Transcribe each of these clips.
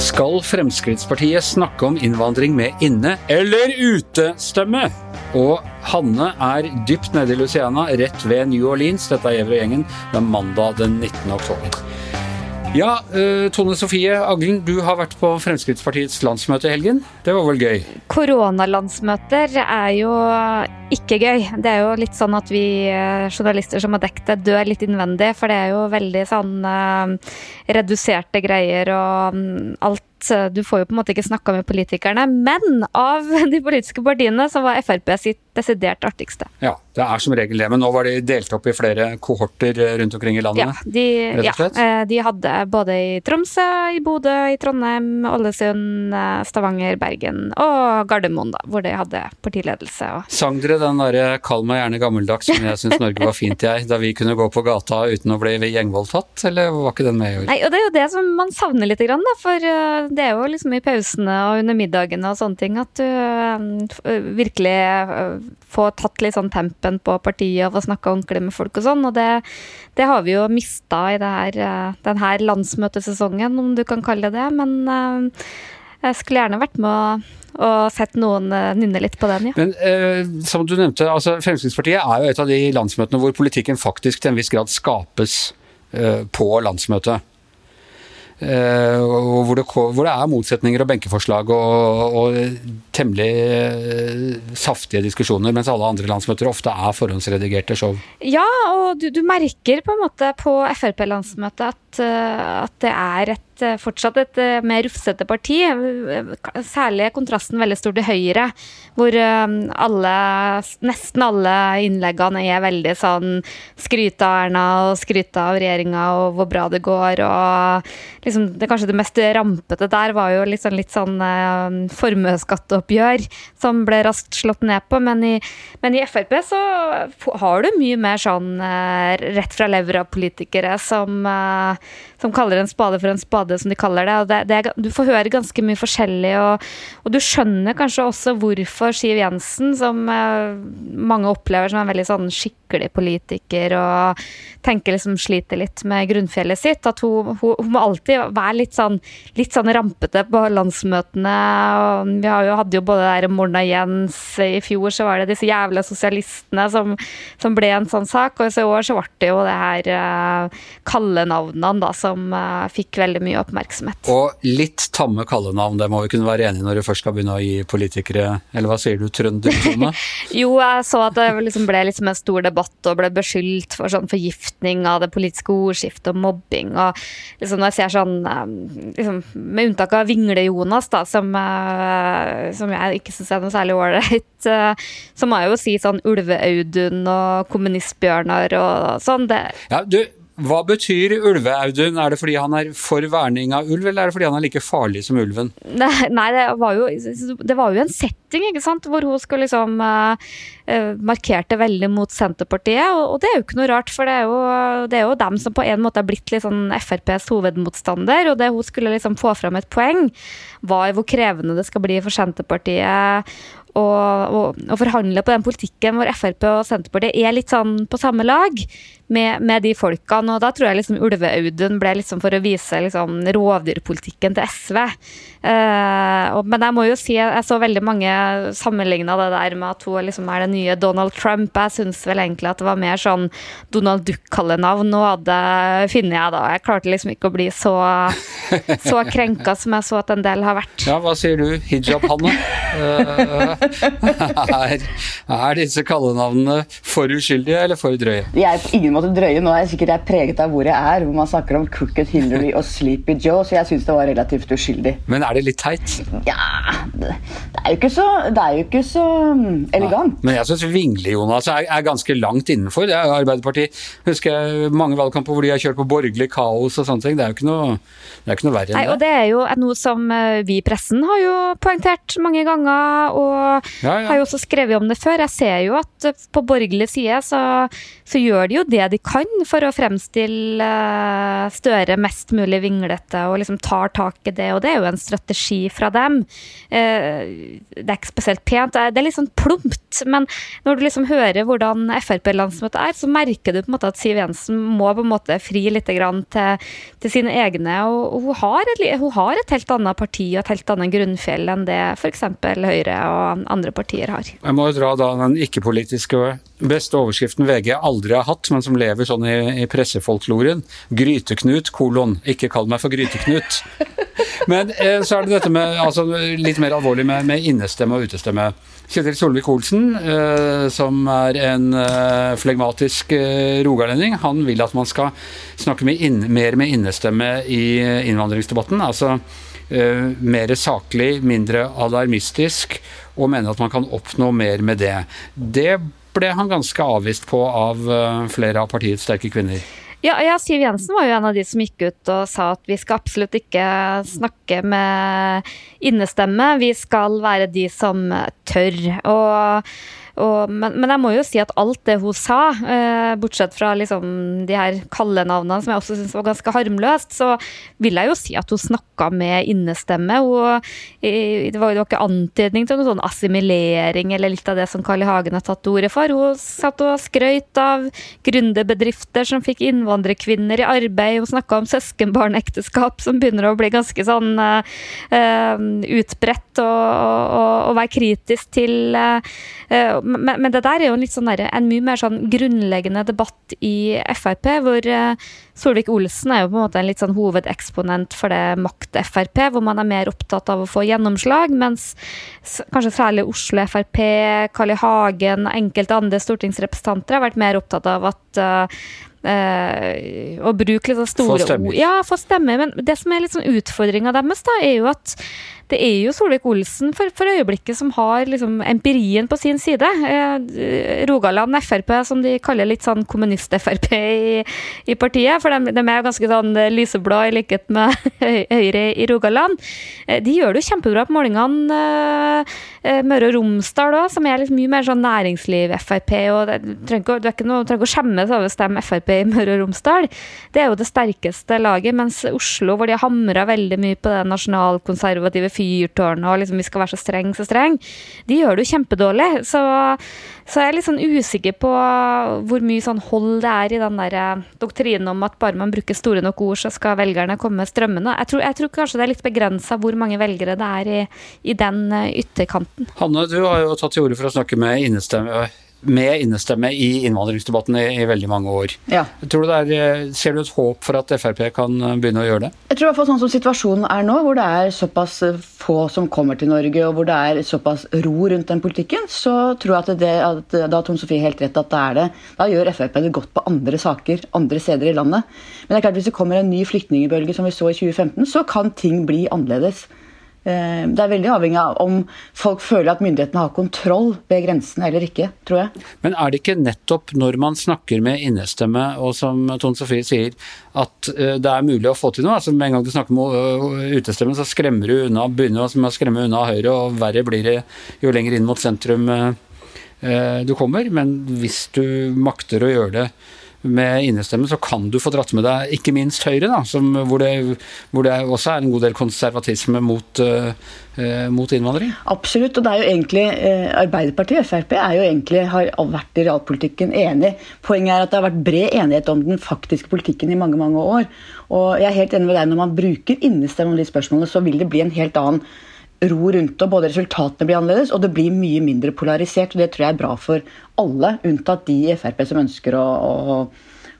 Skal Fremskrittspartiet snakke om innvandring med inne- eller utestemme? Og Hanne er dypt nede i Luciana, rett ved New Orleans. Dette er Gjever og gjengen. Det er mandag den 19. oktober. Ja, eh, Tone Sofie Aglen, du har vært på Fremskrittspartiets landsmøte i helgen. Det var vel gøy? Koronalandsmøter er jo ikke gøy. Det er jo litt sånn at vi eh, journalister som har dekket det, dør litt innvendig. For det er jo veldig sånn eh, reduserte greier og mm, alt. Du får jo på en måte ikke snakka med politikerne. Men av de politiske partiene så var Frp sitt desidert artigste. Ja, det er som regel det. Men nå var de delt opp i flere kohorter eh, rundt omkring i landet? Ja, de, rett og slett? ja, eh, de hadde både i Tromsø, i Bodø, i Trondheim, Ålesund, eh, Stavanger, Bergen og Gardermoen, da, hvor de hadde partiledelse. Og Sang dere den derre 'Kall meg gjerne gammeldags', som jeg syns Norge var fint, jeg, da vi kunne gå på gata uten å bli gjengvoldtatt, eller var ikke den med i år? Nei, og det er jo det som man savner litt, grann, da, for det er jo liksom i pausene og under middagene og sånne ting at du virkelig får tatt litt sånn tempen på partiet og få snakka ordentlig med folk og sånn, og det, det har vi jo mista i her, uh, den her landsmøtesesongen, om du kan kalle det det, men uh, jeg skulle gjerne vært med og, og sett noen uh, nynne litt på den, ja. Men eh, som du nevnte, altså Fremskrittspartiet er jo et av de landsmøtene hvor politikken faktisk til en viss grad skapes eh, på landsmøtet. Eh, hvor det, hvor det er motsetninger og benkeforslag og, og temmelig eh, saftige diskusjoner, mens alle andre landsmøter ofte er forhåndsredigerte show. Ja, og du, du merker på en måte på Frp-landsmøtet at, eh, at det er et, eh, fortsatt et eh, mer rufsete parti. Særlig er kontrasten veldig stor til Høyre, hvor eh, alle, nesten alle innleggene er veldig sånn skryte av Erna og skryte av regjeringa og hvor bra det går. og liksom, det Kanskje det mest rampete der var jo litt sånn, litt sånn formuesskatteoppgjør, som ble raskt slått ned på. Men i, men i Frp så har du mye mer sånn rett fra levra-politikere som, som kaller en spade for en spade, som de kaller det. Det, det du får høre ganske mye forskjellig, og, og du skjønner kanskje også hvorfor Siv Jensen, som uh, mange opplever som en veldig sånn skikkelig politiker, og tenker liksom sliter litt med grunnfjellet sitt, at hun, hun, hun må alltid være litt sånn, litt sånn rampete på landsmøtene. og Vi jo, hadde jo både der Morna Jens i fjor, så var det disse jævla sosialistene som, som ble en sånn sak. Og så i år så ble det jo det her uh, kallenavnene da, som uh, fikk veldig mye oppmerksomhet. Og litt tamme kallenavn, det må vi kunne være enige når du først skal begynne å gi politikere Eller hva sier du, trøndertone? Jo, jeg så at det liksom ble liksom en stor debatt og ble beskyldt for sånn forgiftning av det politiske ordskiftet og mobbing. og liksom Når jeg ser sånn eh, liksom, Med unntak av Vingle-Jonas, da, som, eh, som jeg ikke syns er noe særlig ålreit, eh, så må jeg jo si sånn Ulve-Audun og Kommunistbjørnar og sånn. det Ja, du, hva betyr ulve-Audun? Er det fordi han er for verning av ulv, eller er det fordi han er like farlig som ulven? Nei, det var jo, det var jo en setting, ikke sant, hvor hun skulle liksom eh, markerte veldig mot Senterpartiet, og, og det er jo ikke noe rart, for det er, jo, det er jo dem som på en måte har blitt litt sånn FrPs hovedmotstander, og det hun skulle liksom få fram et poeng, var hvor krevende det skal bli for Senterpartiet å forhandle på den politikken hvor Frp og Senterpartiet er litt sånn på samme lag med, med de folkene. Og da tror jeg liksom Ulve-Audun ble liksom for å vise liksom rovdyrpolitikken til SV. Uh, og, men jeg må jo si jeg, jeg så veldig mange sammenligna det der med at hun liksom er den nye Donald Trump. Jeg syns vel egentlig at det var mer sånn Donald Duck-kallenavn hun hadde funnet jeg da. Jeg klarte liksom ikke å bli så, så krenka som jeg så at en del har vært. Ja, hva sier du, hijab-Hanne? Uh, er, er disse kallenavnene for uskyldige eller for drøye? De er på ingen måte drøye. Nå er jeg sikkert jeg preget av hvor jeg er, hvor man snakker om Crooked Hillary og Sleepy Joe, så jeg syns det var relativt uskyldig. Men er det litt teit? Ja, det, er jo ikke så, det er jo ikke så elegant. elegant. Men jeg syns Vingle-Jonas er, er ganske langt innenfor. Det er Arbeiderpartiet husker jeg mange valgkamper hvor de har kjørt på borgerlig kaos og sånne ting. Det er jo ikke noe, det er ikke noe verre Nei, og det. det er jo noe som eh, vi i pressen har jo poengtert mange ganger, og Ja, ja. har jo også skrevet om det før. Jeg ser jo at eh, på borgerlig side så, så gjør de jo det de kan for å fremstille eh, Støre mest mulig vinglete og liksom tar tak i det, og det er jo en strategi fra dem. Eh, Det er ikke spesielt pent, det er- litt sånn plumpt, men når du liksom hører hvordan Frp-landsmøtet er, så merker du på en måte at Siv Jensen må på en måte fri litt grann til, til sine egne, og hun har, et, hun har et helt annet parti og et helt annet grunnfjell enn det f.eks. Høyre og andre partier har. Jeg må jo dra da den ikke-politiske beste overskriften VG aldri har hatt, men som lever sånn i, i pressefolkloren. Gryteknut, kolon. Ikke kall meg for Gryteknut. Men eh, så er det dette med altså, litt mer alvorlig med, med innestemme og utestemme. Kjetil Solvik-Olsen, eh, som er en eh, flegmatisk eh, rogalending, han vil at man skal snakke med inn, mer med innestemme i innvandringsdebatten. Altså eh, mer saklig, mindre alarmistisk, og mener at man kan oppnå mer med det. Det ble han ganske avvist på av eh, flere av partiets sterke kvinner. Ja, ja, Siv Jensen var jo en av de som gikk ut og sa at vi skal absolutt ikke snakke med innestemme, vi skal være de som tør. Og, og, men, men jeg må jo si at alt det hun sa, eh, bortsett fra liksom de her kallenavnene som jeg også syns var ganske harmløst, så vil jeg jo si at hun snakka med innestemme. Hun, i, det, var, var ikke antydning til noe sånn assimilering eller litt av det som Carl I. Hagen har tatt til orde for. Hun satt og skrøyt av gründerbedrifter som fikk innvandrerkvinner i arbeid. Hun snakka om søskenbarnekteskap som begynner å bli ganske sånn eh, eh, utbredt, og, og, og være kritisk til eh, men, men det der er jo sånn der, en mye mer sånn grunnleggende debatt i Frp, hvor eh, Solvik-Olsen er jo på en måte en litt sånn hovedeksponent for det makt-Frp, hvor man er mer opptatt av å få gjennomslag, mens kanskje særlig Oslo Frp, Carl I. Hagen, enkelte andre stortingsrepresentanter har vært mer opptatt av at uh, å bruke litt sånn store ord. Ja, få stemmer. Men det som er litt sånn utfordringa deres, da, er jo at det er jo Solvik-Olsen for, for øyeblikket som har liksom empirien på sin side. Eh, Rogaland Frp, som de kaller litt sånn kommunist-Frp i, i partiet, for de, de er jo ganske sånn lyseblå i likhet med Høyre i Rogaland. Eh, de gjør det jo kjempebra på målingene. Eh, eh, Møre og Romsdal òg, som er litt mye mer sånn næringsliv-Frp. og du trenger ikke, noe, trenger å skjemmes over å stemme Frp i Møre og Romsdal. Det er jo det sterkeste laget, mens Oslo, hvor de har hamra veldig mye på det nasjonalkonservative fyrtårnet og liksom vi skal være så streng, så streng, de gjør det jo kjempedårlig. Så, så jeg er litt sånn usikker på hvor mye sånn hold det er i den der eh, doktrinen om at bare man bruker store nok ord, så skal velgerne komme strømmende. Jeg tror, jeg tror kanskje det er litt begrensa hvor mange velgere det er i, i den eh, ytterkanten. Hanne, du har jo tatt til orde for å snakke med innestemme, med innestemme i innvandringsdebatten i, i veldig mange år. Ja. Tror du det er, eh, ser du et håp for at Frp kan eh, begynne å gjøre det? Jeg tror i hvert fall sånn som situasjonen er nå, hvor det er såpass eh, få som kommer til Norge, og hvor det er såpass ro rundt den politikken, så tror jeg at, det, at da har Tone Sofie helt rett at det er det. Da gjør Frp det godt på andre saker, andre steder i landet. Men det er klart hvis det kommer en ny flyktningbølge som vi så i 2015, så kan ting bli annerledes. Eh, Det er veldig avhengig av om folk føler at myndighetene har kontroll ved grensene eller ikke, tror jeg. Men er det ikke nettopp når man snakker med innestemme, og som Tone Sofie sier, at eh, det er mulig å få til noe? Altså Med en gang du snakker med eh, utestemmen, så skremmer du unna, begynner du å skremme unna Høyre, og verre blir det jo lenger inn mot sentrum du kommer. Men hvis du makter å gjøre det med innestemme, så kan du få dratt med deg ikke minst Høyre, da, som, hvor, det, hvor det også er en god del konservatisme mot, eh, mot innvandring. Absolutt, og det er jo egentlig eh, Arbeiderpartiet og Frp er jo egentlig, har vært i realpolitikken enig. Poenget er at det har vært bred enighet om den faktiske politikken i mange mange år. Og jeg er helt enig med deg, Når man bruker innestemme om de spørsmålene, så vil det bli en helt annen ro rundt det. og Både resultatene blir annerledes, og det blir mye mindre polarisert. og Det tror jeg er bra for alle, unntatt de i Frp som ønsker å, å,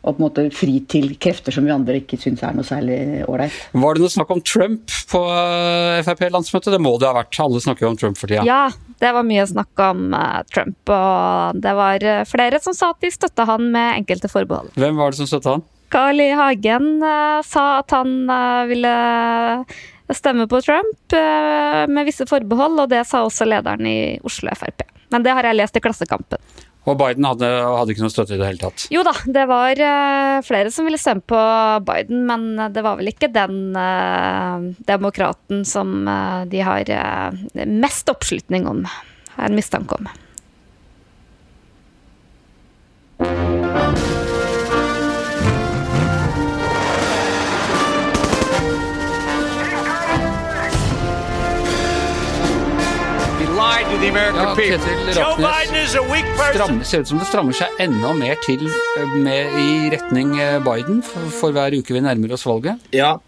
å på en måte fri til krefter som vi andre ikke syns er noe særlig ålreit. Var det noe snakk om Trump på eh, Frp-landsmøtet? Det må det ha vært. Alle snakker jo om Trump for tida. Ja, det var mye snakk om eh, Trump, og det var eh, flere som sa at de støtta han med enkelte forbehold. Hvem var det som støtta han? Carl I. Hagen sa at han eh, stemme på Trump eh, med visse forbehold, og det sa også lederen i Oslo Frp. Men det har jeg lest i Klassekampen. Og Biden hadde, hadde ikke noe støtte i det hele tatt. Jo da, det var eh, flere som ville stemme på Biden, men det var vel ikke den eh, demokraten som de har mest oppslutning om har jeg en mistanke om. Ja, Ketil Raknes stram, ser ut som det strammer seg enda mer til eh, med, i retning eh, Biden for, for hver uke vi nærmer oss valget. Ja,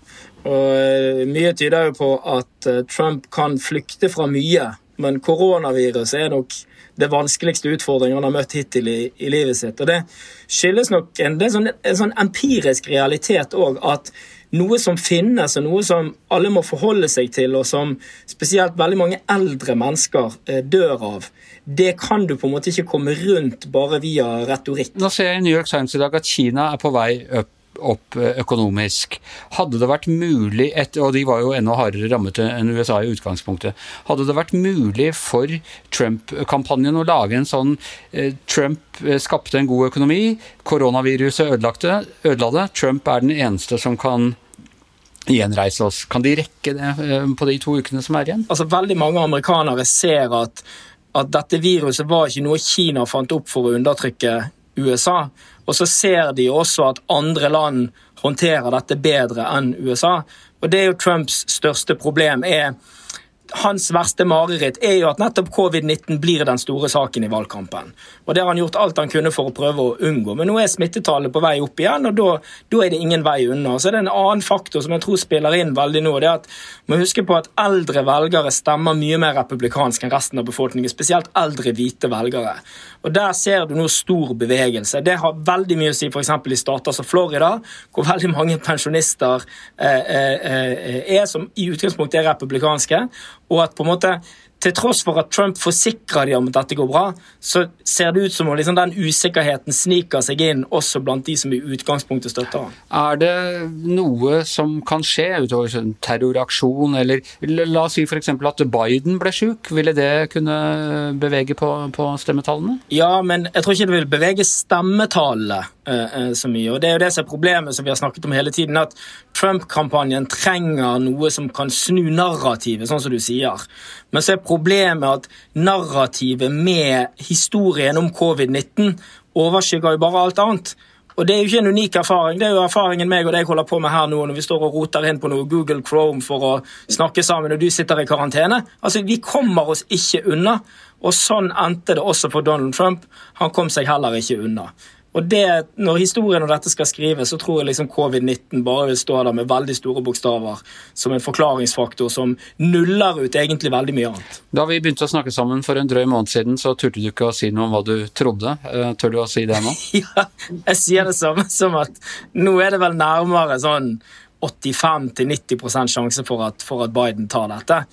og eh, mye tyder jo på at Trump kan flykte fra mye. Men koronaviruset er nok det vanskeligste utfordringen han har møtt hittil i, i livet sitt. Og det skyldes nok en, det er sånn, en sånn empirisk realitet òg at noe som finnes, og noe som alle må forholde seg til, og som spesielt veldig mange eldre mennesker eh, dør av, det kan du på en måte ikke komme rundt bare via retorikk. Nå ser jeg i New York Times i dag at Kina er på vei opp opp eh, økonomisk. Hadde det vært mulig, og de var jo enda hardere rammet enn USA i utgangspunktet, hadde det vært mulig for Trump-kampanjen å lage en sånn eh, Trump skapte en god økonomi, koronaviruset ødela det, Trump er den eneste som kan gjenreise oss. Kan de rekke det eh, på de to ukene som er igjen? Altså, Veldig mange amerikanere ser at, at dette viruset var ikke noe Kina fant opp for å undertrykke USA. Og så ser de også at andre land håndterer dette bedre enn USA. Og det er jo Trumps største problem. er hans verste mareritt er jo at nettopp covid-19 blir den store saken i valgkampen. Og Det har han gjort alt han kunne for å prøve å unngå. Men nå er smittetallet på vei opp igjen, og da, er det ingen vei unna. Så det er en annen faktor som jeg tror spiller inn veldig nå. det er at Man husker på at eldre velgere stemmer mye mer republikansk enn resten av befolkningen. Spesielt eldre hvite velgere. Og Der ser du nå stor bevegelse. Det har veldig mye å si f.eks. i stater som Florida, hvor veldig mange pensjonister eh, eh, eh er som i utgangspunktet er republikanske og at på en måte til tross for at Trump forsikrer de om at dette går bra, så ser det ut som om liksom den usikkerheten sniker seg inn også blant de som i utgangspunktet støtter ham. Er det noe som kan skje utover en terroraksjon, eller la oss si f.eks. at Biden ble syk? Ville det kunne bevege på, på, stemmetallene? Ja, men jeg tror ikke det vil bevege stemmetallene uh, så mye. og Det er jo det som er problemet som vi har snakket om hele tiden, at Trump-kampanjen trenger noe som kan snu narrativet, sånn som du sier. Men så er problemet at narrativet med historien om covid-19 overskygger jo bare alt annet. Og Det er jo ikke en unik erfaring. Det er jo erfaringen meg og deg holder på med her nå når vi står og roter inn på noe Google Chrome for å snakke sammen, og du sitter i karantene. Altså, Vi kommer oss ikke unna. Og sånn endte det også for Donald Trump. Han kom seg heller ikke unna. Og det, Når historien om dette skal skrives, så tror jeg liksom covid-19 bare vil stå der med veldig store bokstaver som en forklaringsfaktor som nuller ut egentlig veldig mye annet. Da vi begynte å snakke sammen for en drøy måned siden, så turte du ikke å si noe om hva du trodde. Eh, tør du å si det nå? ja, jeg sier det samme som at nå er det vel nærmere sånn 85-90 sjanse for at, for at Biden tar dette.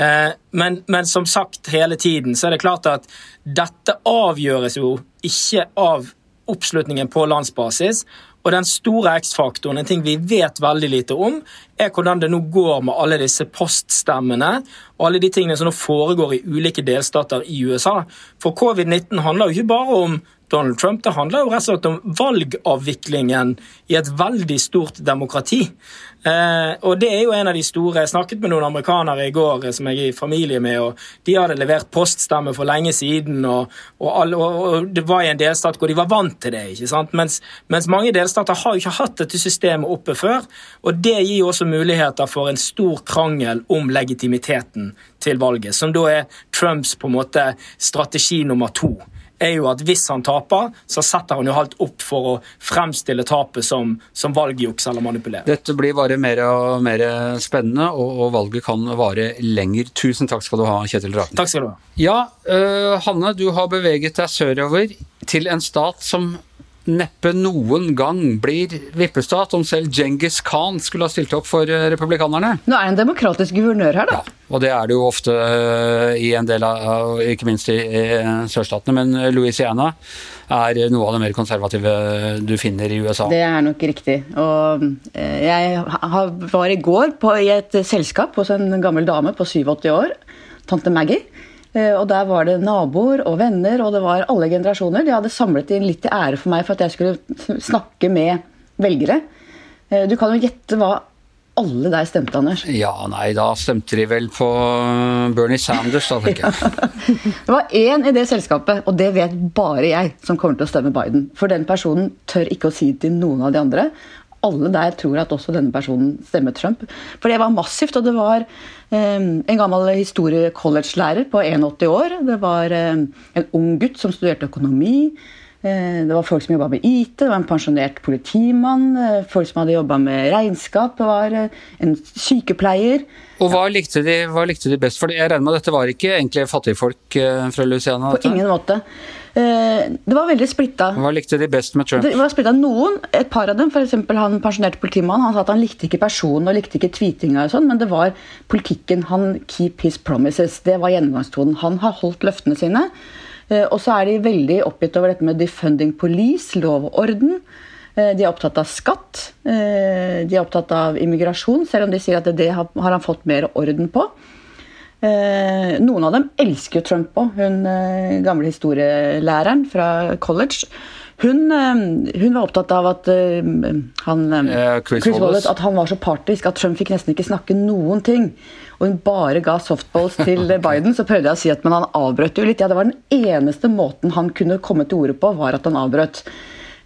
Eh, men, men, som sagt hele tiden så er det klart at dette avgjøres jo ikke av oppslutningen på landsbasis. Og den store X-faktoren, en ting vi vet veldig lite om, er hvordan det nå går med alle disse poststemmene og alle de tingene som nå foregår i ulike delstater i USA. For covid-19 handler jo ikke bare om Donald Trump. Det handler jo rett og slett om valgavviklingen i et veldig stort demokrati. Eh, og det er jo en av de store Jeg snakket med noen amerikanere i går eh, som jeg er i familie med, og de hadde levert poststemme for lenge siden, og, og, all, og, og, det var i en delstat hvor de var vant til det. ikke sant? Mens, mens mange delstater har jo ikke hatt dette systemet oppe før, og det gir også muligheter for en stor krangel om legitimiteten til valget, som da er Trumps på en måte strategi nummer to er jo at hvis han taper, så setter han jo alt opp for å fremstille tapet som, som valgjuks eller manipulering. Dette blir bare mer og mer spennende, og, og, valget kan vare lenger. Tusen takk skal du ha, Kjetil Raken. Takk skal du ha. Ja, uh, Hanne, du har beveget deg sørover til en stat som neppe noen gang blir vippestat, om selv Djengis Khan skulle ha stilt opp for eh, republikanerne. Nå er det en demokratisk guvernør her, da. Ja, og det er det jo ofte eh, i en del av, ikke minst i, i sørstatene. Men Louisiana er noe av det mer konservative du finner i USA. Det er nok riktig. Og eh, jeg var i går på, i et selskap hos en gammel dame på 87 år, tante Maggie. Eh, og der var det naboer og venner, og det var alle generasjoner. De hadde samlet inn litt til ære for meg for at jeg skulle snakke med velgere. Eh, du kan jo gjette hva alle der stemte, Anders? Ja, nei, da stemte de vel på Bernie Sanders, da, tenker jeg. det var én i det selskapet, og det vet bare jeg, som kommer til å stemme Biden. For den personen tør ikke å si det til noen av de andre. Alle der tror at også denne personen stemmer Trump. For det var massivt, og det var eh, en gammel historie-college-lærer på 81 år. Det var eh, en ung gutt som studerte økonomi. Eh, det var folk som jobba med IT, det var en pensjonert politimann, eh, folk som hadde jobba med regnskap, det var eh, en sykepleier. Og hva likte, de, hva likte de best? For jeg regner med at dette var ikke egentlig fattigfolk fra Luciana? På ingen måte. Det var veldig splitta. Hva likte de best med Trump? Det var splitta noen, et par av dem, f.eks. han pensjonerte politimannen, han sa at han likte ikke personen og likte ikke tweetinga og sånn, men det var politikken. Han keep his promises. Det var gjennomgangstonen. Han har holdt løftene sine. Eh, og så er de veldig oppgitt over dette med defunding police, lov og orden. Eh, de er opptatt av skatt. Eh, de er opptatt av immigrasjon, selv om de sier at det har han fått mer orden på. Noen av dem elsker jo Trump òg. Hun gamle historielæreren fra college. Hun, hun, var opptatt av at han, Chris, Chris Wallace, at han var så partisk at Trump fikk nesten ikke snakke noen ting og hun bare ga softballs til Biden, så prøvde jeg å si at men han avbrøt jo litt. Ja, det var den eneste måten han kunne komme til orde på, var at han avbrøt.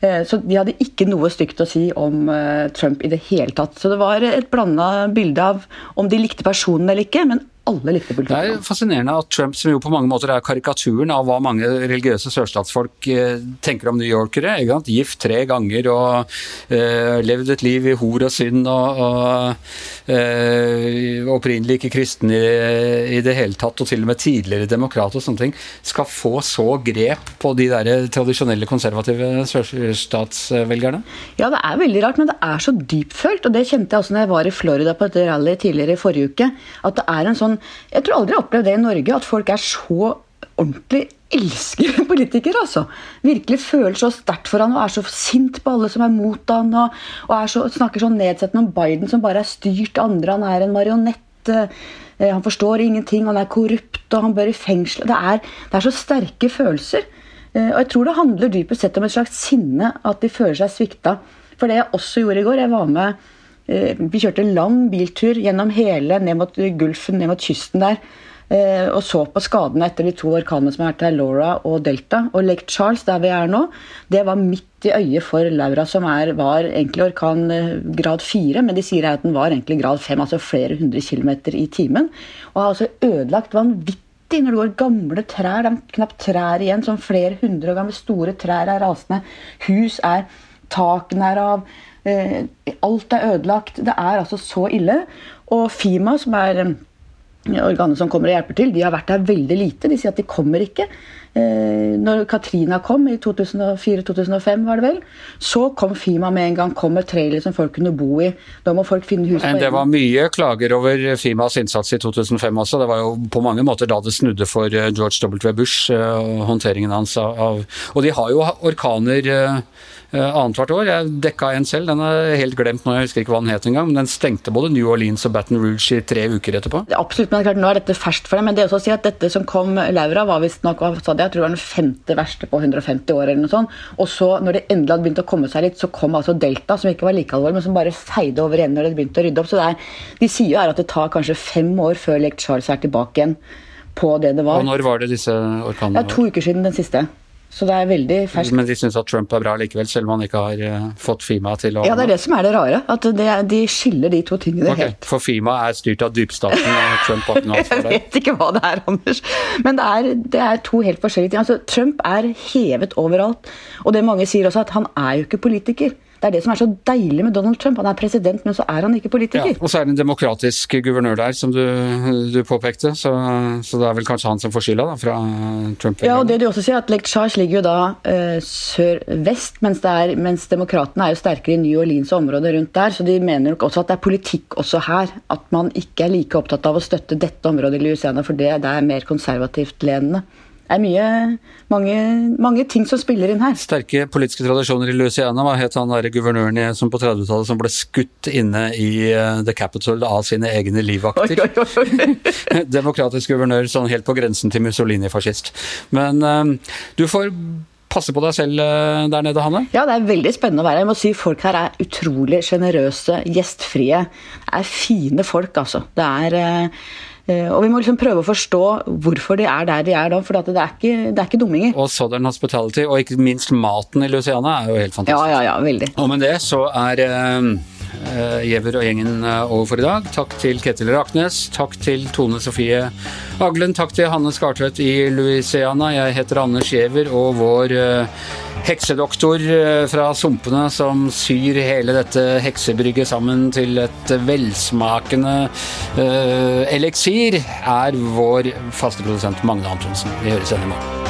Eh, så de hadde ikke noe stygt å si om eh, Trump i det hele tatt. Så det var et blanda bilde av om de likte personen eller ikke, men alle likte politikken. Det er fascinerende at Trump, som jo på mange måter er karikaturen av hva mange religiøse sørstatsfolk eh, tenker om newyorkere, gift tre ganger og uh, levd et liv i hor og synd og, og uh, opprinnelig ikke kristen i, i, det hele tatt, og til og med tidligere demokrat og sånne ting, skal få så grep på de der tradisjonelle konservative sørstatsvelgerne? Ja, det er veldig rart, men det er så dypfølt, og det kjente jeg også når jeg var i Florida på et rally tidligere i forrige uke, at det er en sånn jeg tror aldri jeg har opplevd det i Norge, at folk er så ordentlig elsker politikere, altså. Virkelig føler så sterkt for han og er så sint på alle som er mot han, og, og så, snakker så nedsettende om Biden som bare er styrt andre, han er en marionett. Eh, han forstår ingenting, han er korrupt, og han bør i fengsel. Det er, det er så sterke følelser. Eh, og jeg tror det handler dypest sett om et slags sinne, at de føler seg svikta. For det jeg også gjorde i går, jeg var med vi kjørte lang biltur gjennom hele, ned mot Gulfen, ned mot kysten der. Eh, og så på skadene etter de to orkanene som har vært her, Laura og Delta. Og Lake Charles, der vi er nå, det var midt i øyet for Laura, som er, var egentlig orkan eh, grad fire, men de sier at den var egentlig grad fem, altså flere hundre kilometer i timen. Og har altså ødelagt vanvittig når det går gamle trær, det er knapt trær igjen, sånn flere hundre år gamle store trær er rasende. Hus er Takene er av. Eh, alt er ødelagt. Det er altså så ille. Og Fima, som er eh, organet som kommer og hjelper til, de har vært der veldig lite. De sier at de kommer ikke. Eh, når Katrina kom i 2004-2005, var det vel, så kom Fima med en gang. Kom med trailer som folk kunne bo i. Da må folk finne hus på Men det var mye klager over Fimas innsats i 2005 også. Det var jo på mange måter da det snudde for George W. Bush, håndteringen hans av Og de har jo orkaner annethvert år. Jeg dekka en selv, den er helt glemt nå, jeg husker ikke hva den het engang. Men den stengte både New Orleans og Baton Rouge i tre uker etterpå. Absolutt, men klart, nå er dette ferskt for dem. Men det er også å si at dette som kom Laura, var visstnok jeg tror det var den femte verste på 150 år. eller noe sånt. Og så, når det endelig hadde begynt å komme seg litt, så kom altså Delta, som ikke var like alvorlig, men som bare feide over igjen når det begynte å rydde opp. Så det er, de sier jo er at det tar kanskje fem år før Lake Charles er tilbake igjen på det det var. Og når var det disse orkanene? Ja, To uker siden den siste. Så det er veldig ferskt. Men de syns at Trump er bra likevel, selv om han ikke har uh, fått Fima til å Ja, det er det som er det rare. At det, de skiller de to tingene okay. helt. For Fima er styrt av dypstaten, og Trump har ikke noe ansvar der? Jeg vet ikke hva det er, Anders. Men det er, det er to helt forskjellige ting. Altså, Trump er hevet overalt. Og det mange sier også, at han er jo ikke politiker. Det er det som er så deilig med Donald Trump. Han er president, men så er han ikke politiker. Ja, og så er det en demokratisk guvernør der, som du, du påpekte. Så, så, det er vel kanskje han som får skylda, da, fra Trump? Ja, og det du også sier, at Lake Charles ligger jo da uh, sør-vest, mens, mens demokratene er jo sterkere i New Orleans og området rundt der. Så de mener nok også at det er politikk også her. At man ikke er like opptatt av å støtte dette området i Louisiana, for det, det er mer konservativt ledende det er mye, mange, mange, ting som spiller inn her. Sterke politiske tradisjoner i Louisiana. Hva het han der guvernøren som på 30-tallet som ble skutt inne i uh, The Capitol av sine egne livvakter? Oi, oi, oi. Demokratisk guvernør sånn helt på grensen til Mussolini-fascist. Men uh, du får passe på deg selv eh, der nede, Hanne? Ja, det er veldig spennende å være her. Jeg må si Folk her er utrolig sjenerøse, gjestfrie. Det er fine folk, altså. Det er eh, eh, og vi må liksom prøve å forstå hvorfor de er der de er da, for det er, ikke, det er ikke dumminger. Og Southern Hospitality, og ikke minst maten i Luciana, er jo helt fantastisk. Ja, ja, ja, veldig. Og med det så er uh, Giæver og gjengen over for i dag. Takk til Ketil Raknes. Takk til Tone Sofie Aglen. Takk til Hanne Skartvedt i Louisiana. Jeg heter Anders Giæver, og vår uh, heksedoktor fra Sumpene som syr hele dette heksebrygget sammen til et velsmakende uh, eliksir, er vår faste produsent Magne Antonsen. Vi høres igjen i morgen.